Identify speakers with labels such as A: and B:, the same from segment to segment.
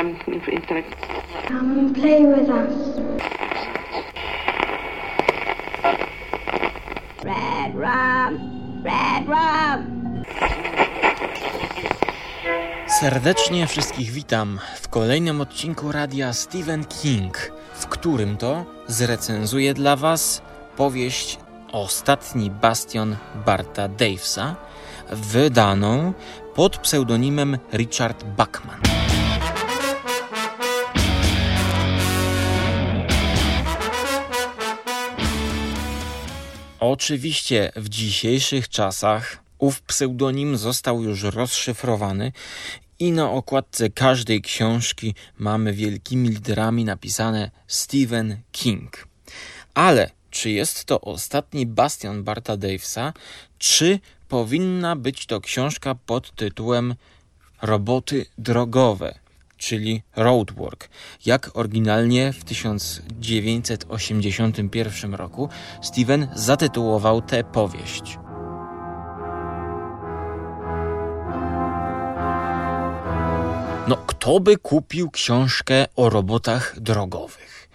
A: um, intellect.
B: Come and play with us.
C: Red rum, red rum.
D: Serdecznie wszystkich witam w kolejnym odcinku radia Stephen King, w którym to zrecenzuję dla Was powieść Ostatni bastion Barta Davesa, wydaną pod pseudonimem Richard Bachman. Oczywiście w dzisiejszych czasach ów pseudonim został już rozszyfrowany i na okładce każdej książki mamy wielkimi literami napisane Stephen King. Ale czy jest to ostatni bastion Barta Davesa, czy powinna być to książka pod tytułem Roboty drogowe, czyli Roadwork, jak oryginalnie w 1981 roku Steven zatytułował tę powieść. No, kto by kupił książkę o robotach drogowych?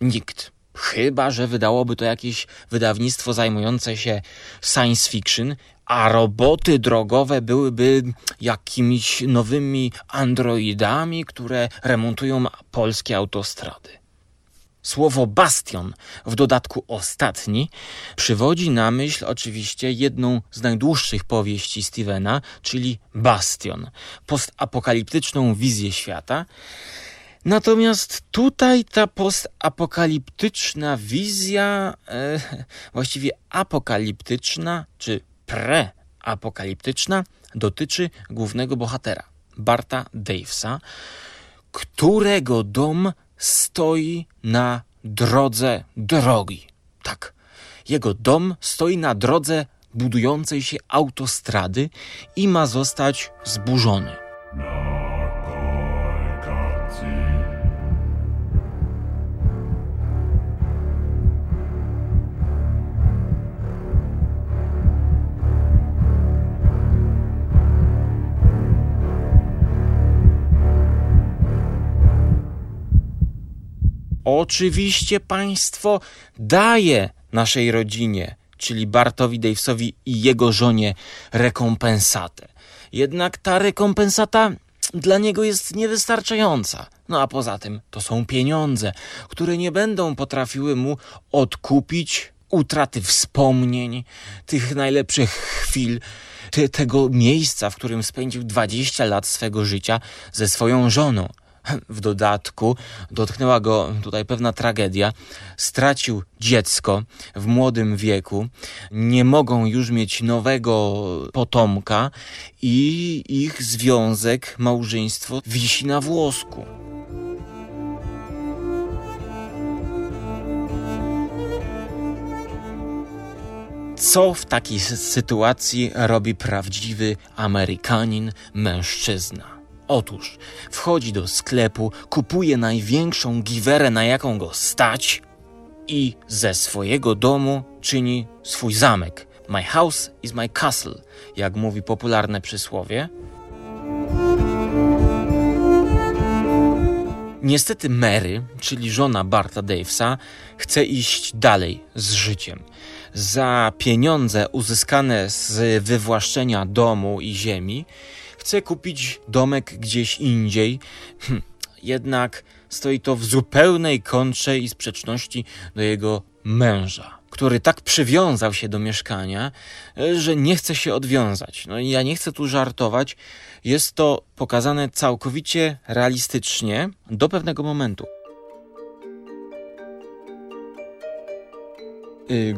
D: Nikt. Chyba, że wydałoby to jakieś wydawnictwo zajmujące się science fiction, a roboty drogowe byłyby jakimiś nowymi androidami, które remontują polskie autostrady. Słowo bastion, w dodatku ostatni, przywodzi na myśl oczywiście jedną z najdłuższych powieści Stevena, czyli Bastion, postapokaliptyczną wizję świata. Natomiast tutaj ta postapokaliptyczna wizja, e, właściwie apokaliptyczna czy preapokaliptyczna, dotyczy głównego bohatera, Barta Davesa, którego dom stoi na drodze drogi. Tak, jego dom stoi na drodze budującej się autostrady i ma zostać zburzony. Oczywiście państwo daje naszej rodzinie, czyli Bartowi Davesowi i jego żonie rekompensatę. Jednak ta rekompensata dla niego jest niewystarczająca. No a poza tym to są pieniądze, które nie będą potrafiły mu odkupić utraty wspomnień, tych najlepszych chwil, te, tego miejsca, w którym spędził 20 lat swego życia ze swoją żoną. W dodatku dotknęła go tutaj pewna tragedia. Stracił dziecko w młodym wieku, nie mogą już mieć nowego potomka i ich związek, małżeństwo wisi na włosku. Co w takiej sytuacji robi prawdziwy Amerykanin, mężczyzna? Otóż wchodzi do sklepu, kupuje największą giwerę, na jaką go stać i ze swojego domu czyni swój zamek. My house is my castle, jak mówi popularne przysłowie. Niestety Mary, czyli żona Barta Davesa, chce iść dalej z życiem. Za pieniądze uzyskane z wywłaszczenia domu i ziemi, chce kupić domek gdzieś indziej, hm, jednak stoi to w zupełnej kontrze i sprzeczności do jego męża, który tak przywiązał się do mieszkania, że nie chce się odwiązać. No i ja nie chcę tu żartować, jest to pokazane całkowicie realistycznie do pewnego momentu.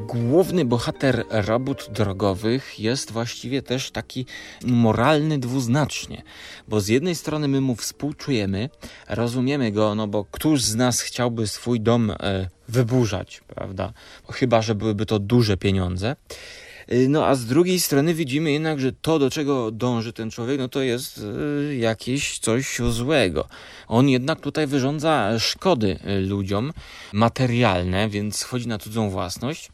D: Główny bohater robót drogowych jest właściwie też taki moralny dwuznacznie, bo z jednej strony my mu współczujemy, rozumiemy go, no bo któż z nas chciałby swój dom e, wyburzać, prawda? Chyba, że byłyby to duże pieniądze. Y, no a z drugiej strony widzimy jednak, że to, do czego dąży ten człowiek, no to jest y, jakieś coś złego. On jednak tutaj wyrządza szkody y, ludziom materialne, więc chodzi na cudzą własność.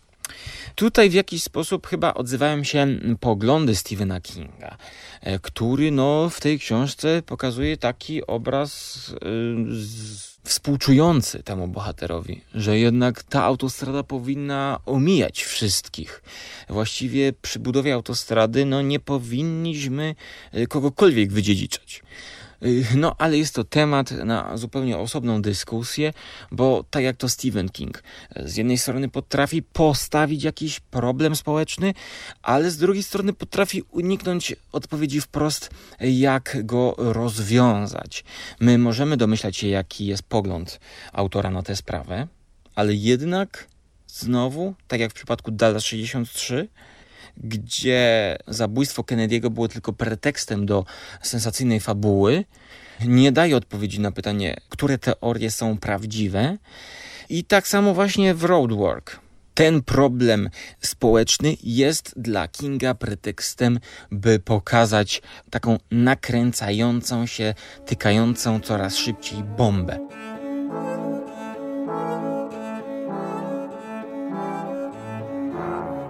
D: Tutaj w jakiś sposób chyba odzywają się poglądy Stephena Kinga, który no, w tej książce pokazuje taki obraz yy, współczujący temu bohaterowi, że jednak ta autostrada powinna omijać wszystkich. Właściwie przy budowie autostrady no, nie powinniśmy e, kogokolwiek wydziedziczać. Y, no, ale jest to temat na zupełnie osobną dyskusję, bo tak jak to Stephen King, z jednej strony potrafi postawić jakiś problem społeczny, ale z drugiej strony potrafi uniknąć odpowiedzi wprost, jak go rozwiązać. My możemy domyślać się, jaki jest pogląd autora na tę sprawę, ale jednak znowu, tak jak w przypadku Dallas 63, gdzie zabójstwo Kennedy'ego było tylko pretekstem do sensacyjnej fabuły, nie daje odpowiedzi na pytanie, które teorie są prawdziwe. I tak samo właśnie w Roadwork. Ten problem społeczny jest dla Kinga pretekstem, by pokazać taką nakręcającą się, tykającą coraz szybciej bombę.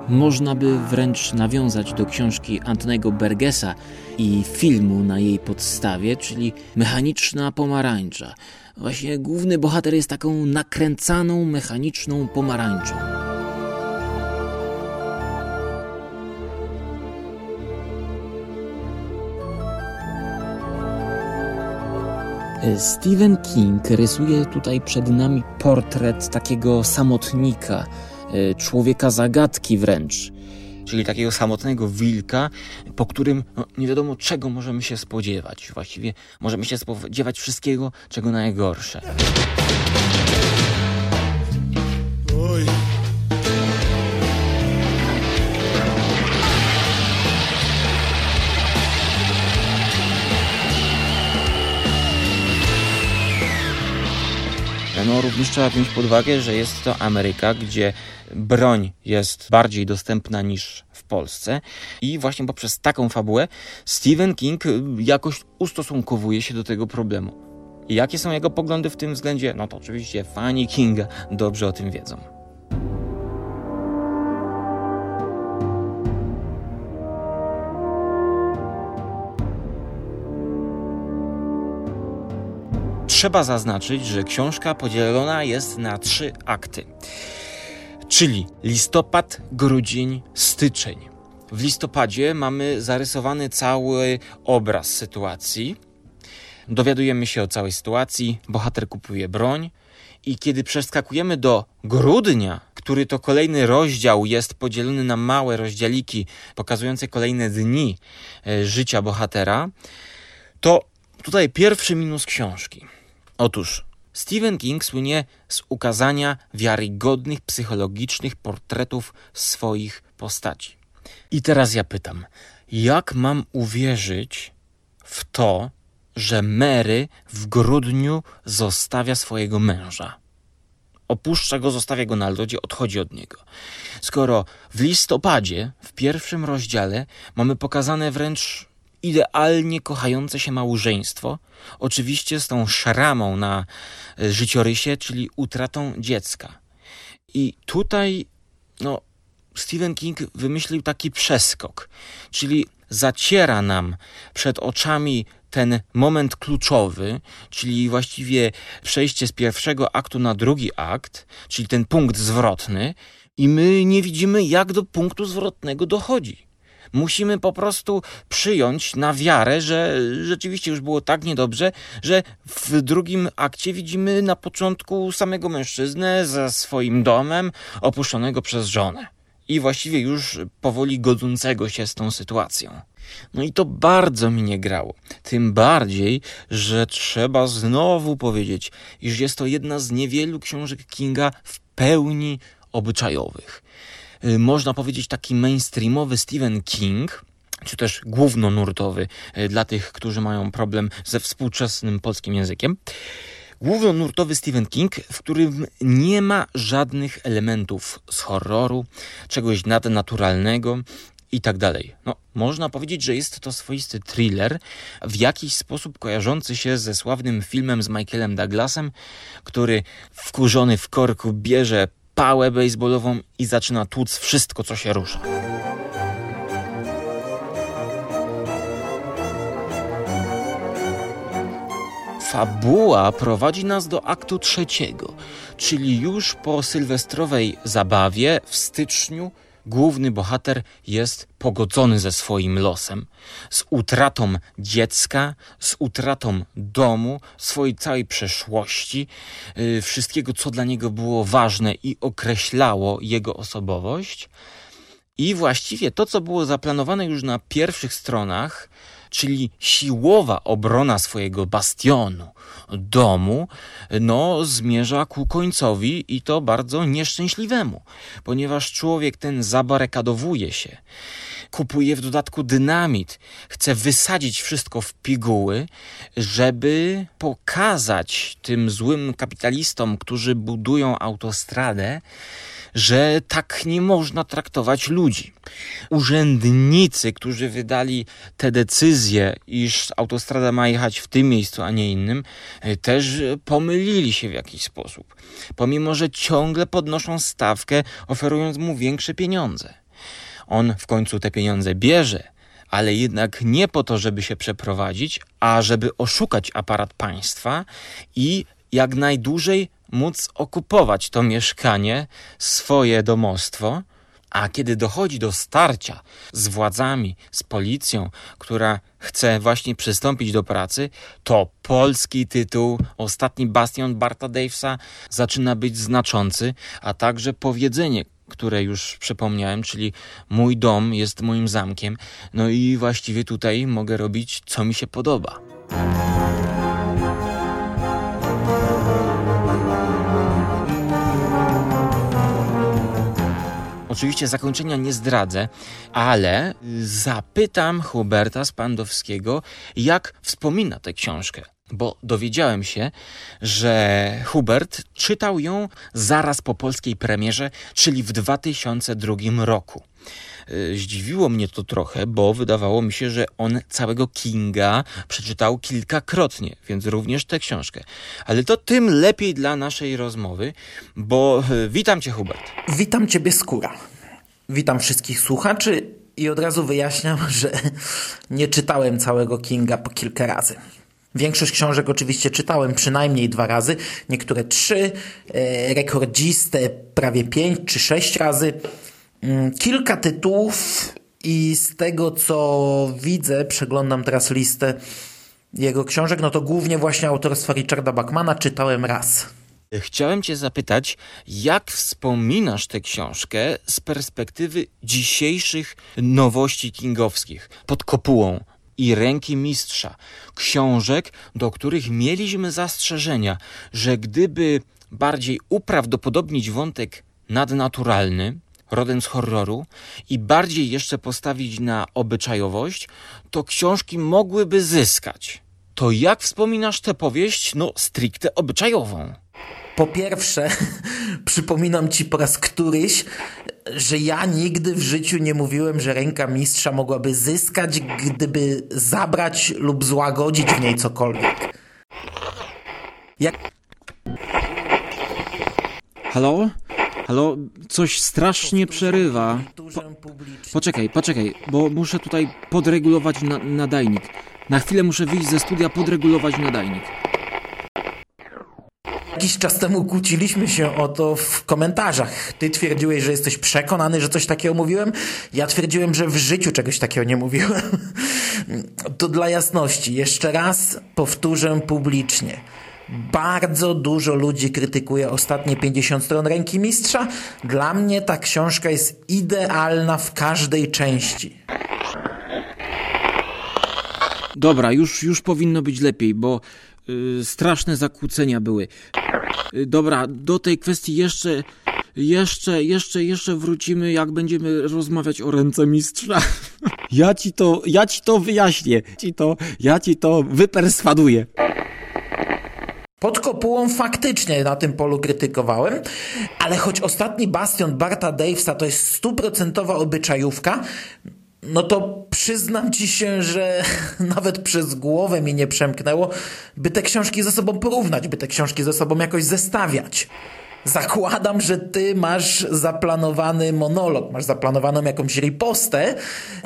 D: Można by wręcz nawiązać do książki Antonego Bergesa i filmu na jej podstawie, czyli Mechaniczna Pomarańcza. Właśnie główny bohater jest taką nakręcaną, mechaniczną pomarańczą. Stephen King rysuje tutaj przed nami portret takiego samotnika, człowieka zagadki wręcz. Czyli takiego samotnego wilka, po którym no, nie wiadomo czego możemy się spodziewać. Właściwie możemy się spodziewać wszystkiego, czego najgorsze. Również trzeba wziąć pod uwagę, że jest to Ameryka, gdzie broń jest bardziej dostępna niż w Polsce i właśnie poprzez taką fabułę Stephen King jakoś ustosunkowuje się do tego problemu. I jakie są jego poglądy w tym względzie? No to oczywiście fani Kinga dobrze o tym wiedzą. Trzeba zaznaczyć, że książka podzielona jest na trzy akty. Czyli listopad, grudzień, styczeń. W listopadzie mamy zarysowany cały obraz sytuacji. Dowiadujemy się o całej sytuacji, bohater kupuje broń. I kiedy przeskakujemy do grudnia, który to kolejny rozdział jest podzielony na małe rozdziałiki pokazujące kolejne dni e, życia bohatera, to tutaj pierwszy minus książki. Otóż Stephen King słynie z ukazania wiarygodnych psychologicznych portretów swoich postaci. I teraz ja pytam, jak mam uwierzyć w to, że Mary w grudniu zostawia swojego męża? Opuszcza go, zostawia go na lodzie, odchodzi od niego. Skoro w listopadzie, w pierwszym rozdziale, mamy pokazane wręcz idealnie kochające się małżeństwo, oczywiście z tą szramą na e, życiorysie, czyli utratą dziecka. I tutaj, no, Stephen King wymyślił taki przeskok, czyli zaciera nam przed oczami ten moment kluczowy, czyli właściwie przejście z pierwszego aktu na drugi akt, czyli ten punkt zwrotny, i my nie widzimy, jak do punktu zwrotnego dochodzi. Musimy po prostu przyjąć na wiarę, że rzeczywiście już było tak niedobrze, że w drugim akcie widzimy na początku samego mężczyznę ze swoim domem opuszczonego przez żonę. I właściwie już powoli godzącego się z tą sytuacją. No i to bardzo mi nie grało. Tym bardziej, że trzeba znowu powiedzieć, iż jest to jedna z niewielu książek Kinga w pełni obyczajowych. Y, można powiedzieć, taki mainstreamowy Stephen King, czy też głównonurtowy y, dla tych, którzy mają problem ze współczesnym polskim językiem. Głównonurtowy Stephen King, w którym nie ma żadnych elementów z horroru, czegoś nadnaturalnego i tak dalej. No, można powiedzieć, że jest to swoisty thriller, w jakiś sposób kojarzący się ze sławnym filmem z Michaelem Douglasem, który wkurzony w korku bierze pałę baseballową i zaczyna tłuc wszystko, co się rusza. Fabuła prowadzi nas do aktu trzeciego, czyli już po sylwestrowej zabawie w styczniu główny bohater jest pogodzony ze swoim losem, z utratą dziecka, z utratą domu, swojej całej przeszłości, yy, wszystkiego, co dla niego było ważne i określało jego osobowość. I właściwie to, co było zaplanowane już na pierwszych stronach, czyli siłowa obrona swojego bastionu, domu, no zmierza ku końcowi i to bardzo nieszczęśliwemu, ponieważ człowiek ten zabarykadowuje się, kupuje w dodatku dynamit, chce wysadzić wszystko w piguły, żeby pokazać tym złym kapitalistom, którzy budują autostradę, że tak nie można traktować ludzi. Urzędnicy, którzy wydali te decyzje, iż autostrada ma jechać w tym miejscu, a nie innym, też pomylili się w jakiś sposób. Pomimo, że ciągle podnoszą stawkę, oferując mu większe pieniądze. On w końcu te pieniądze bierze, ale jednak nie po to, żeby się przeprowadzić, a żeby oszukać aparat państwa i jak najdłużej móc okupować to mieszkanie, swoje domostwo, a kiedy dochodzi do starcia z władzami, z policją, która chce właśnie przystąpić do pracy, to polski tytuł, ostatni bastion Barta Davesa zaczyna być znaczący, a także powiedzenie, które już przypomniałem, czyli mój dom jest moim zamkiem. No i właściwie tutaj mogę robić, co mi się podoba. Oczywiście zakończenia nie zdradzę, ale zapytam Huberta Spandowskiego, jak wspomina tę książkę. Bo dowiedziałem się, że Hubert czytał ją zaraz po polskiej premierze, czyli w 2002 roku. Zdziwiło mnie to trochę, bo wydawało mi się, że on całego Kinga przeczytał kilkakrotnie, więc również tę książkę. Ale to tym lepiej dla naszej rozmowy, bo witam cię, Hubert.
A: Witam ciebie, Skóra. Witam wszystkich słuchaczy i od razu wyjaśniam, że nie czytałem całego Kinga po kilka razy. Większość książek oczywiście czytałem przynajmniej dwa razy, niektóre trzy, rekordzistę prawie pięć czy sześć razy. Kilka tytułów i z tego co widzę, przeglądam teraz listę jego książek, no to głównie właśnie autorstwa Richarda Bachmana czytałem raz.
D: Chciałem Cię zapytać, jak wspominasz tę książkę z perspektywy dzisiejszych nowości kingowskich pod kopułą i ręki mistrza? Książek, do których mieliśmy zastrzeżenia, że gdyby bardziej uprawdopodobnić wątek nadnaturalny, rodem z horroru i bardziej jeszcze postawić na obyczajowość, to książki mogłyby zyskać. To jak wspominasz tę powieść, no stricte obyczajową?
A: Po pierwsze, przypominam ci po raz któryś, że ja nigdy w życiu nie mówiłem, że ręka mistrza mogłaby zyskać, gdyby zabrać lub złagodzić w niej cokolwiek. Jak...
E: Halo? Halo? Coś strasznie przerywa. Po... Poczekaj, poczekaj, bo muszę tutaj podregulować na nadajnik. Na chwilę muszę wyjść ze studia, podregulować nadajnik.
A: Jakiś czas temu kłóciliśmy się o to w komentarzach. Ty twierdziłeś, że jesteś przekonany, że coś takiego mówiłem. Ja twierdziłem, że w życiu czegoś takiego nie mówiłem. To dla jasności. Jeszcze raz powtórzę publicznie. Bardzo dużo ludzi krytykuje ostatnie 50 stron Ręki Mistrza. Dla mnie ta książka jest idealna w każdej części.
E: Dobra, już, już powinno być lepiej, bo straszne zakłócenia były. Y, dobra, do tej kwestii jeszcze, jeszcze, jeszcze, jeszcze wrócimy, jak będziemy rozmawiać o ręce mistrza. Ja ci to, ja ci to wyjaśnię. Ci to, ja ci to wyperswaduję.
A: Pod kopułą faktycznie na tym polu krytykowałem, ale choć ostatni bastion Barta Davesa to jest stuprocentowa obyczajówka, no to przyznam ci się, że nawet przez głowę mi nie przemknęło, by te książki ze sobą porównać, by te książki ze sobą jakoś zestawiać. Zakładam, że ty masz zaplanowany monolog, masz zaplanowaną jakąś ripostę,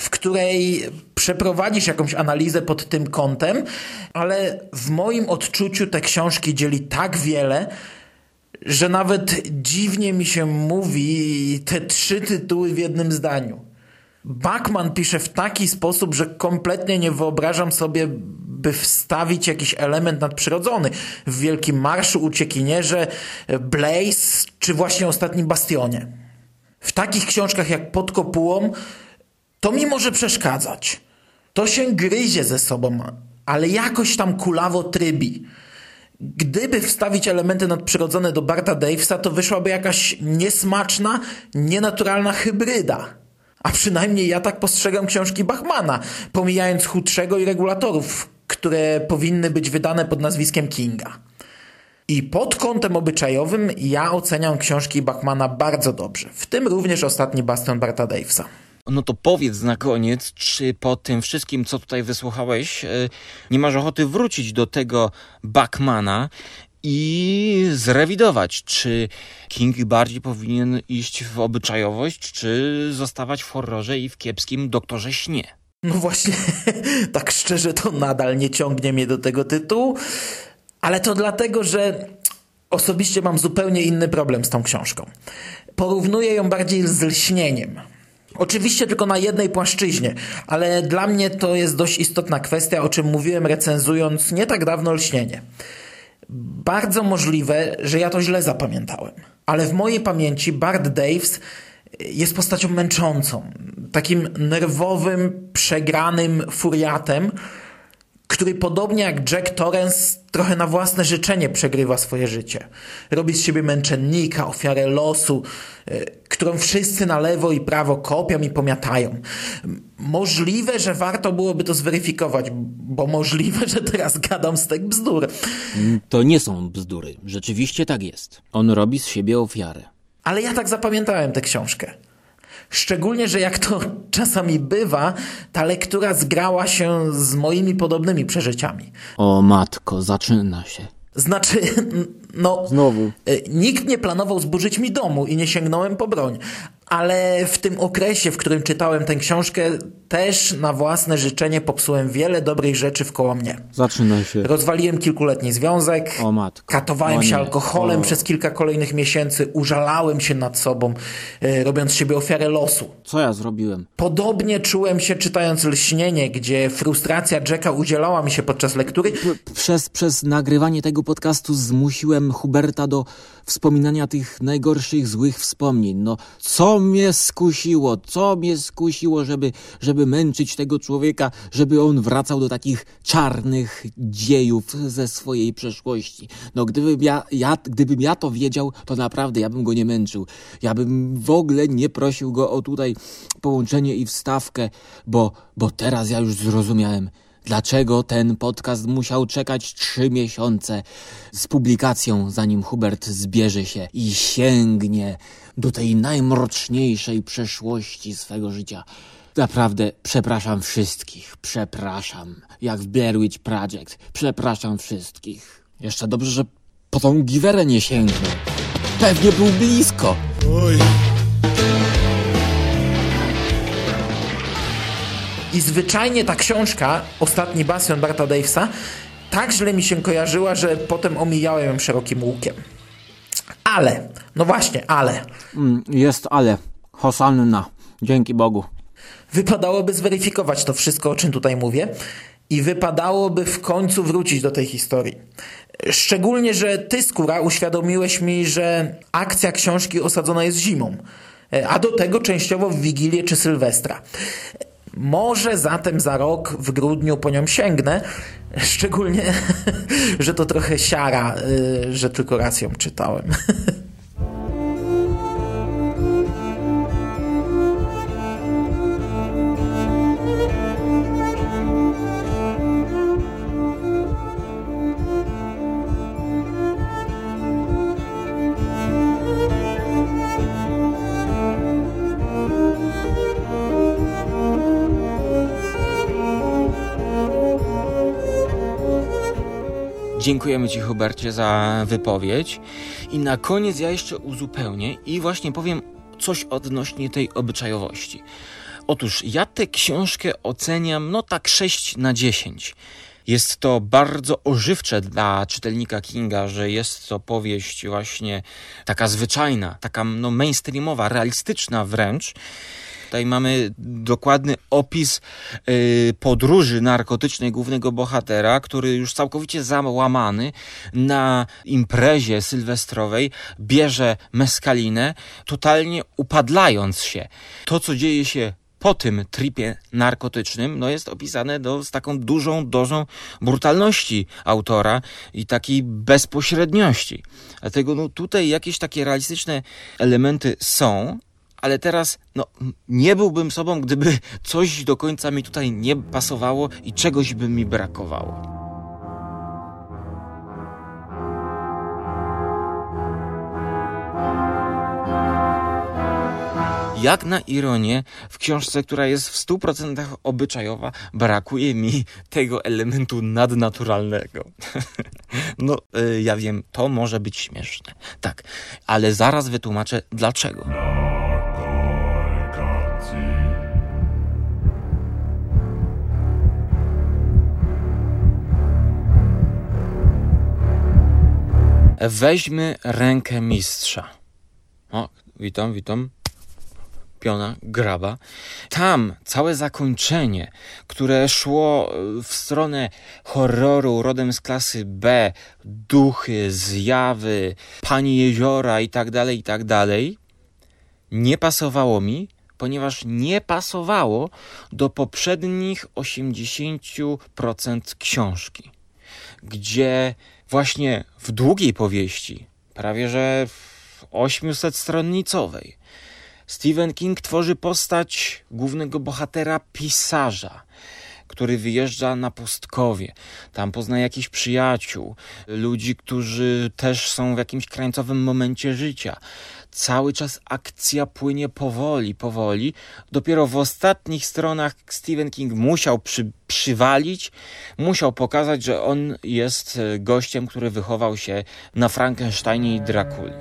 A: w której przeprowadzisz jakąś analizę pod tym kątem, ale w moim odczuciu te książki dzieli tak wiele, że nawet dziwnie mi się mówi te trzy tytuły w jednym zdaniu. Bachman pisze w taki sposób, że kompletnie nie wyobrażam sobie, by wstawić jakiś element nadprzyrodzony w Wielkim Marszu, Uciekinierze, Blaze czy właśnie Ostatnim Bastionie. W takich książkach jak Pod kopułą to mi może przeszkadzać. To się gryzie ze sobą, ale jakoś tam kulawo trybi. Gdyby wstawić elementy nadprzyrodzone do Barta Davesa, to wyszłaby jakaś niesmaczna, nienaturalna hybryda. A przynajmniej ja tak postrzegam książki Bachmana, pomijając chudszego i regulatorów, które powinny być wydane pod nazwiskiem Kinga. I pod kątem obyczajowym ja oceniam książki Bachmana bardzo dobrze, w tym również ostatni bastion Barta Davesa.
F: No to powiedz na koniec, czy po tym wszystkim, co tutaj wysłuchałeś, e, nie masz ochoty wrócić do tego Bachmana i zrewidować, czy King bardziej powinien iść w obyczajowość, czy zostawać w horrorze i w kiepskim doktorze śnie.
A: No właśnie, tak szczerze to nadal nie ciągnie mnie do tego tytułu, ale to dlatego, że osobiście mam zupełnie inny problem z tą książką. Porównuję ją bardziej z lśnieniem. Oczywiście tylko na jednej płaszczyźnie, ale dla mnie to jest dość istotna kwestia, o czym mówiłem recenzując nie tak dawno lśnienie. Bardzo możliwe, że ja to źle zapamiętałem. Ale w mojej pamięci Bart Daves jest postacią męczącą, takim nerwowym, przegranym furiatem, który podobnie jak Jack Torrance trochę na własne życzenie przegrywa swoje życie. Robi z siebie męczennika, ofiarę losu, y, którą wszyscy na lewo i prawo kopią i pomiatają. Możliwe, że warto byłoby to zweryfikować, bo możliwe, że teraz gadam z tych bzdur.
D: To nie są bzdury. Rzeczywiście tak jest. On robi z siebie ofiarę.
A: Ale ja tak zapamiętałem tę książkę. Szczególnie, że jak to czasami bywa, ta lektura zgrała się z moimi podobnymi przeżyciami.
D: O matko, zaczyna się.
A: Znaczy, no.
D: Znowu.
A: Nikt nie planował zburzyć mi domu i nie sięgnąłem po broń. Ale w tym okresie, w którym czytałem tę książkę, też na własne życzenie popsułem wiele dobrych rzeczy wkoło mnie.
D: Zaczyna się.
A: Rozwaliłem kilkuletni związek.
D: O matko.
A: Katowałem
D: O
A: się alkoholem
D: O.
A: przez kilka kolejnych miesięcy. Użalałem się nad sobą, e, robiąc siebie ofiarę losu.
D: Co ja zrobiłem?
A: Podobnie czułem się czytając Lśnienie, gdzie frustracja Jacka udzielała mi się podczas lektury.
D: P- Przez, przez nagrywanie tego podcastu zmusiłem Huberta do wspominania tych najgorszych, złych wspomnień. No, co mnie skusiło, co mnie skusiło, żeby, żeby męczyć tego człowieka, żeby on wracał do takich czarnych dziejów ze swojej przeszłości. No, gdybym ja, ja, gdybym ja to wiedział, to naprawdę ja bym go nie męczył. Ja bym w ogóle nie prosił go o tutaj połączenie i wstawkę, bo, bo teraz ja już zrozumiałem. Dlaczego ten podcast musiał czekać trzy miesiące z publikacją, zanim Hubert zbierze się i sięgnie do tej najmroczniejszej przeszłości swego życia? Naprawdę przepraszam wszystkich, przepraszam. Jak w Blair Witch Project, przepraszam wszystkich. Jeszcze dobrze, że po tą giwerę nie sięgnął. Pewnie był blisko.
A: I zwyczajnie ta książka, Ostatni Bastion Barta Davesa, tak źle mi się kojarzyła, że potem omijałem ją szerokim łukiem. Ale, no właśnie, ale,
D: Mm, Jest ale. Hosanna. Dzięki Bogu.
A: wypadałoby zweryfikować to wszystko, o czym tutaj mówię i wypadałoby w końcu wrócić do tej historii. Szczególnie, że ty, Skóra, uświadomiłeś mi, że akcja książki osadzona jest zimą, a do tego częściowo w Wigilię czy Sylwestra. Może zatem za rok w grudniu po nią sięgnę, szczególnie, że to trochę siara, y, że tylko raz ją czytałem.
D: Dziękujemy Ci, Hubercie, za wypowiedź. I na koniec ja jeszcze uzupełnię i właśnie powiem coś odnośnie tej obyczajowości. Otóż ja tę książkę oceniam no tak 6 na 10. Jest to bardzo ożywcze dla czytelnika Kinga, że jest to powieść właśnie taka zwyczajna, taka no mainstreamowa, realistyczna wręcz. Tutaj mamy dokładny opis y, podróży narkotycznej głównego bohatera, który już całkowicie załamany na imprezie sylwestrowej bierze meskalinę, totalnie upadlając się. To, co dzieje się po tym tripie narkotycznym, no jest opisane do, z taką dużą dozą brutalności autora i takiej bezpośredniości. Dlatego no, tutaj jakieś takie realistyczne elementy są, ale teraz no, nie byłbym sobą, gdyby coś do końca mi tutaj nie pasowało i czegoś by mi brakowało. Jak na ironię, w książce, która jest w 100% obyczajowa, brakuje mi tego elementu nadnaturalnego. no, y, ja wiem, to może być śmieszne. Tak, ale zaraz wytłumaczę dlaczego. Weźmy rękę mistrza. O, witam, witam. Piona, graba. Tam całe zakończenie, które szło w stronę horroru rodem z klasy B, duchy, zjawy, pani jeziora i tak dalej, i tak dalej, nie pasowało mi, ponieważ nie pasowało do poprzednich 80% książki, gdzie właśnie w długiej powieści, prawie że w 800-stronnicowej, Stephen King tworzy postać głównego bohatera, pisarza, który wyjeżdża na pustkowie. Tam pozna jakichś przyjaciół, ludzi, którzy też są w jakimś krańcowym momencie życia. Cały czas akcja płynie powoli, powoli. Dopiero w ostatnich stronach Stephen King musiał przy, przywalić, musiał pokazać, że on jest gościem, który wychował się na Frankensteinie i Drakuli.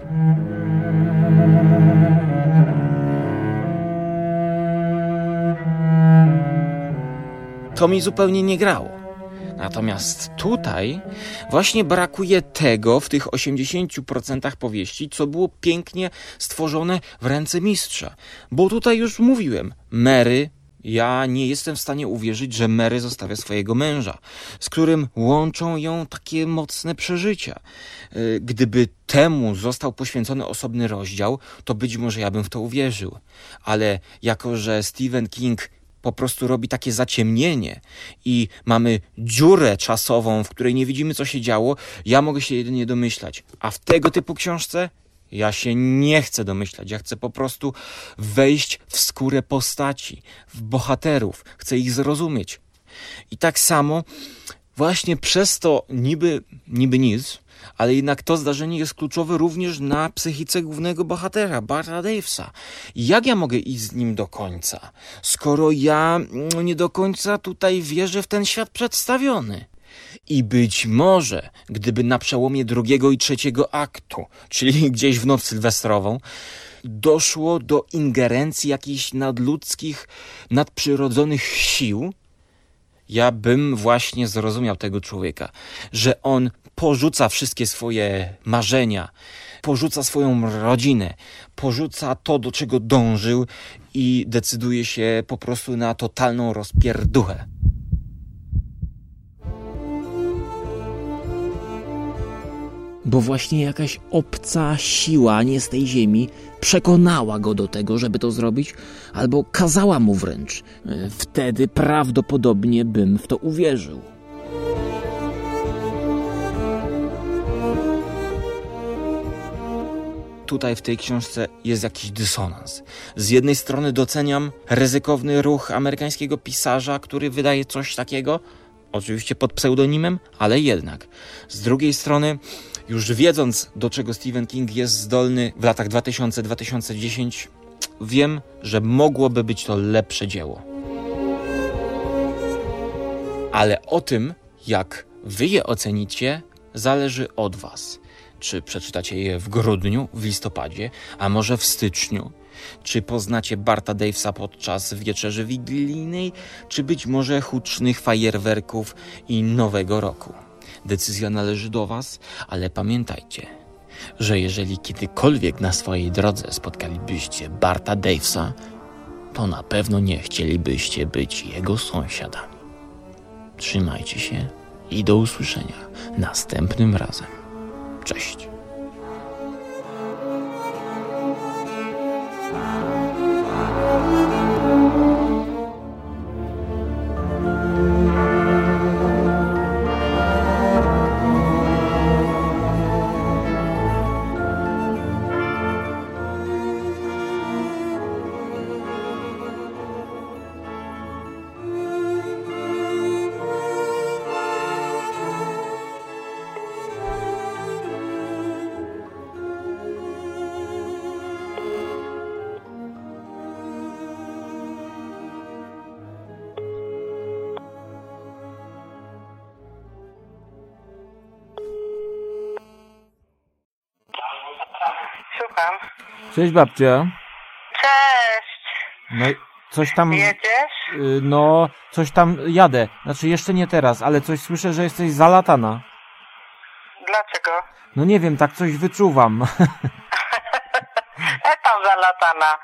D: to mi zupełnie nie grało. Natomiast tutaj właśnie brakuje tego w tych 80% powieści, co było pięknie stworzone w ręce mistrza. Bo tutaj już mówiłem, Mary, ja nie jestem w stanie uwierzyć, że Mary zostawia swojego męża, z którym łączą ją takie mocne przeżycia. Y, gdyby temu został poświęcony osobny rozdział, to być może ja bym w to uwierzył. Ale jako, że Stephen King po prostu robi takie zaciemnienie i mamy dziurę czasową, w której nie widzimy, co się działo, ja mogę się jedynie domyślać. A w tego typu książce ja się nie chcę domyślać. Ja chcę po prostu wejść w skórę postaci, w bohaterów. Chcę ich zrozumieć. I tak samo właśnie przez to niby, niby nic, ale jednak to zdarzenie jest kluczowe również na psychice głównego bohatera, Barta Davesa. Jak ja mogę iść z nim do końca, skoro ja no, nie do końca tutaj wierzę w ten świat przedstawiony? I być może, gdyby na przełomie drugiego i trzeciego aktu, czyli gdzieś w noc sylwestrową, doszło do ingerencji jakichś nadludzkich, nadprzyrodzonych sił, ja bym właśnie zrozumiał tego człowieka, że on porzuca wszystkie swoje marzenia, porzuca swoją rodzinę, porzuca to, do czego dążył i decyduje się po prostu na totalną rozpierduchę.
E: bo właśnie jakaś obca siła, nie z tej ziemi, przekonała go do tego, żeby to zrobić, albo kazała mu wręcz. Wtedy prawdopodobnie bym w to uwierzył.
D: Tutaj w tej książce jest jakiś dysonans. Z jednej strony doceniam ryzykowny ruch amerykańskiego pisarza, który wydaje coś takiego, oczywiście pod pseudonimem, ale jednak. Z drugiej strony, już wiedząc, do czego Stephen King jest zdolny w latach 2000-2010, wiem, że mogłoby być to lepsze dzieło. Ale o tym, jak wy je ocenicie,
G: zależy od Was. Czy przeczytacie je w grudniu, w listopadzie, a może w styczniu? Czy poznacie Barta Davesa podczas wieczerzy wigilijnej, czy być może hucznych fajerwerków i Nowego Roku? Decyzja należy do Was, ale pamiętajcie, że jeżeli kiedykolwiek na swojej drodze spotkalibyście Barta Davesa, to na pewno nie chcielibyście być jego sąsiadami. Trzymajcie się i do usłyszenia następnym razem. Cześć.
D: Cześć babcia.
H: Cześć.
D: No coś tam...
H: Jedziesz?
D: y, No, coś tam jadę. Znaczy jeszcze nie teraz, ale coś słyszę, że jesteś zalatana.
H: Dlaczego?
D: No nie wiem, tak coś wyczuwam.
H: E tam zalatana.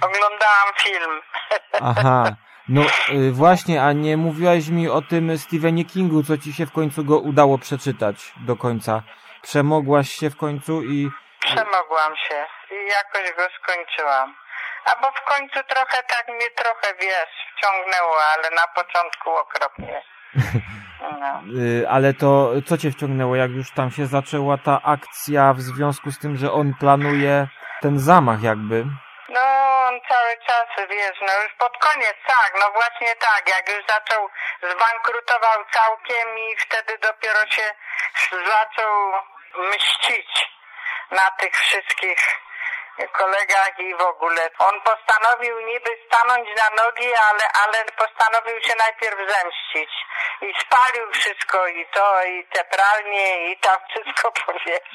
H: Oglądałam film.
D: Aha. No y, właśnie, a nie mówiłaś mi o tym Stephenie Kingu, co ci się w końcu go udało przeczytać do końca. Przemogłaś się w końcu i...
H: Przemogłam się i jakoś go skończyłam. A bo w końcu trochę tak mnie trochę, wiesz, wciągnęło, ale na początku okropnie. No.
D: Y, ale to co cię wciągnęło, jak już tam się zaczęła ta akcja w związku z tym, że on planuje ten zamach jakby?
H: No, on cały czas, wiesz, no już pod koniec, tak, no właśnie tak, jak już zaczął, zbankrutował całkiem i wtedy dopiero się zaczął mścić na tych wszystkich kolegach i w ogóle. On postanowił niby stanąć na nogi, ale, ale postanowił się najpierw zemścić. I spalił wszystko i to, i te pralnie, i tam wszystko, powiesz,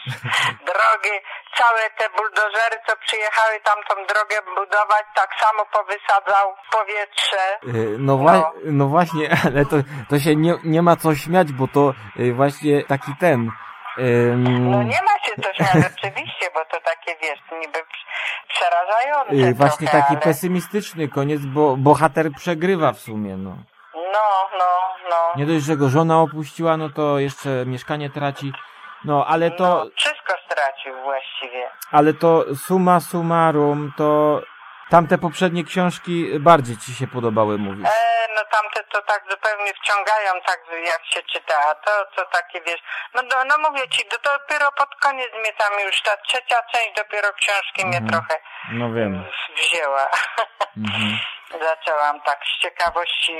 H: drogi, całe te buldożery, co przyjechały tam tą drogę budować, tak samo powysadzał w powietrze.
D: Y, No, wła- no właśnie, ale to, to się nie, nie ma co śmiać, bo to y, właśnie taki ten... ym,
H: No nie ma się to śmiać oczywiście, bo to takie, wiesz, niby prz- przerażające
D: y, właśnie
H: trochę,
D: taki
H: ale...
D: pesymistyczny koniec, bo bohater przegrywa w sumie, no.
H: No, no, no.
D: Nie dość, że go żona opuściła, no to jeszcze mieszkanie traci. No, ale to,
H: No, wszystko stracił właściwie.
D: ale to summa summarum, to tamte poprzednie książki bardziej ci się podobały, mówisz.
H: E, no tamte to tak zupełnie wciągają, tak jak się czyta, a to, to takie wiesz, no, no, no mówię ci, to dopiero pod koniec mnie tam już, ta trzecia część dopiero książki mnie
D: Mhm.
H: trochę
D: No wiem.
H: wzięła.
D: Mhm.
H: Zaczęłam tak z ciekawości,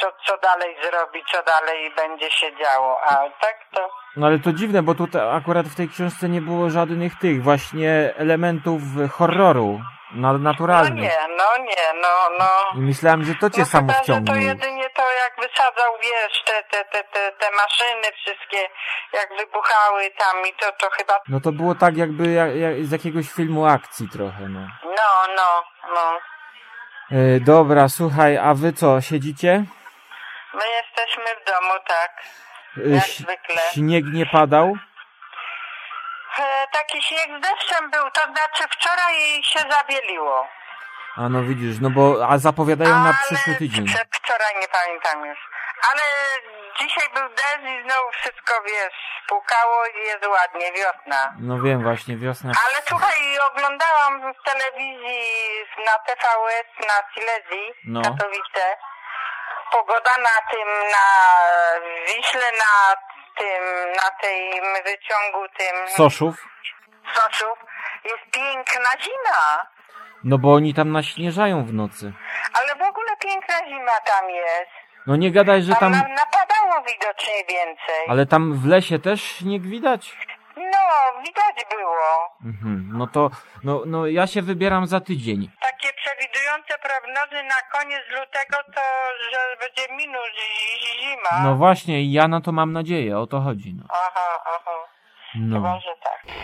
H: co, co dalej zrobi, co dalej będzie się działo, a tak to...
D: No ale to dziwne, bo tutaj akurat w tej książce nie było żadnych tych właśnie elementów horroru na-
H: No
D: naturalnych.
H: nie, no nie, no, no.
D: I myślałem, że to cię
H: no
D: samo
H: chyba, że to
D: wciągnie.
H: jedynie to jak wysadzał, wiesz, te, te, te, te, te maszyny wszystkie, jak wybuchały tam i to, to chyba,
D: No to było tak jakby jak, jak z jakiegoś filmu akcji trochę, no.
H: no, no, no.
D: E, dobra, słuchaj, a wy co, siedzicie?
H: My jesteśmy w domu, tak, jak zwykle.
D: Śnieg nie padał?
H: E, taki śnieg z deszczem był, to znaczy wczoraj się zabieliło.
D: A no widzisz, no bo, a zapowiadają na przyszły tydzień.
H: Wczoraj nie pamiętam już. Ale dzisiaj był deszcz i znowu wszystko, wiesz, pukało i jest ładnie, wiosna.
D: No wiem, właśnie, wiosna.
H: Ale słuchaj, oglądałam w telewizji na TVS na Silesii,
D: No.
H: Katowice. Pogoda na tym, na Wiśle, na tym, na tej wyciągu tym
D: Soszów?
H: Soszów jest piękna zima.
D: No bo oni tam naśnieżają w nocy.
H: Ale w ogóle piękna zima tam jest.
D: No nie gadaj, że
H: Tam
D: tam...
H: na, napadało widocznie więcej.
D: Ale tam w lesie też śnieg widać?
H: No, widać było.
D: Mhm, no to, no, no ja się wybieram za tydzień.
H: Przewidujące prognozy na koniec lutego to, że będzie minus zima.
D: No właśnie, ja na to mam nadzieję, o to chodzi. No.
H: Aha, aha.
D: No.
H: Chyba, że tak.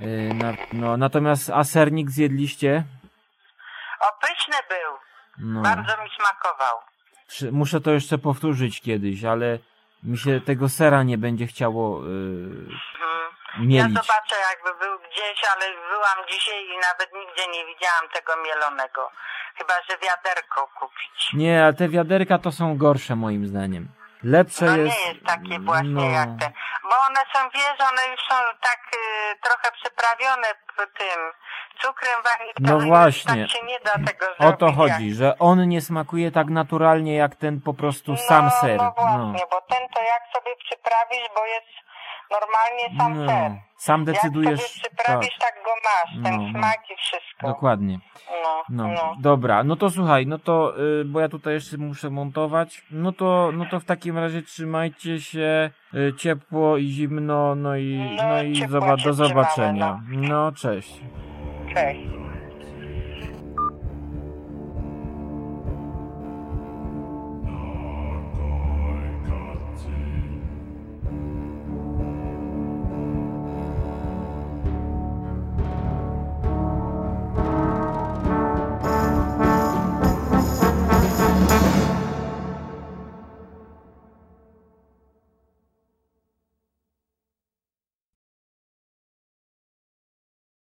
D: Y, na, no, natomiast a sernik zjedliście?
H: O, pyszny był.
D: No.
H: Bardzo mi smakował.
D: Przy- Muszę to jeszcze powtórzyć kiedyś, ale mi się tego sera nie będzie chciało y,
H: Mhm. Ja
D: mielić.
H: zobaczę jakby był gdzieś, ale byłam dzisiaj i nawet nigdzie nie widziałam tego mielonego. Chyba, że wiaderko kupić.
D: Nie, a te wiaderka to są gorsze moim zdaniem. Lepsze
H: No
D: jest...
H: nie jest takie właśnie
D: no,
H: jak te. Bo one są, wiesz, one już są tak y, trochę przyprawione tym cukrem waniliowym.
D: No właśnie.
H: Tak się nie da tego zrobić.
D: O to
H: jak-
D: chodzi, że on nie smakuje tak naturalnie jak ten po prostu sam
H: no,
D: ser.
H: No właśnie, bo ten to jak sobie przyprawisz, bo jest normalnie sam
D: No,
H: ser.
D: sam
H: Jak
D: decydujesz.
H: sobie przyprawisz, tak, go masz, ten
D: No, no.
H: smak i wszystko.
D: Dokładnie.
H: No,
D: No,
H: no.
D: dobra, no to słuchaj, no to, y, bo ja tutaj jeszcze muszę montować, no to, no to w takim razie trzymajcie się y, ciepło i zimno, no i,
H: No,
D: no i
H: ciepło
D: do zobaczenia. No, cześć.
H: Cześć.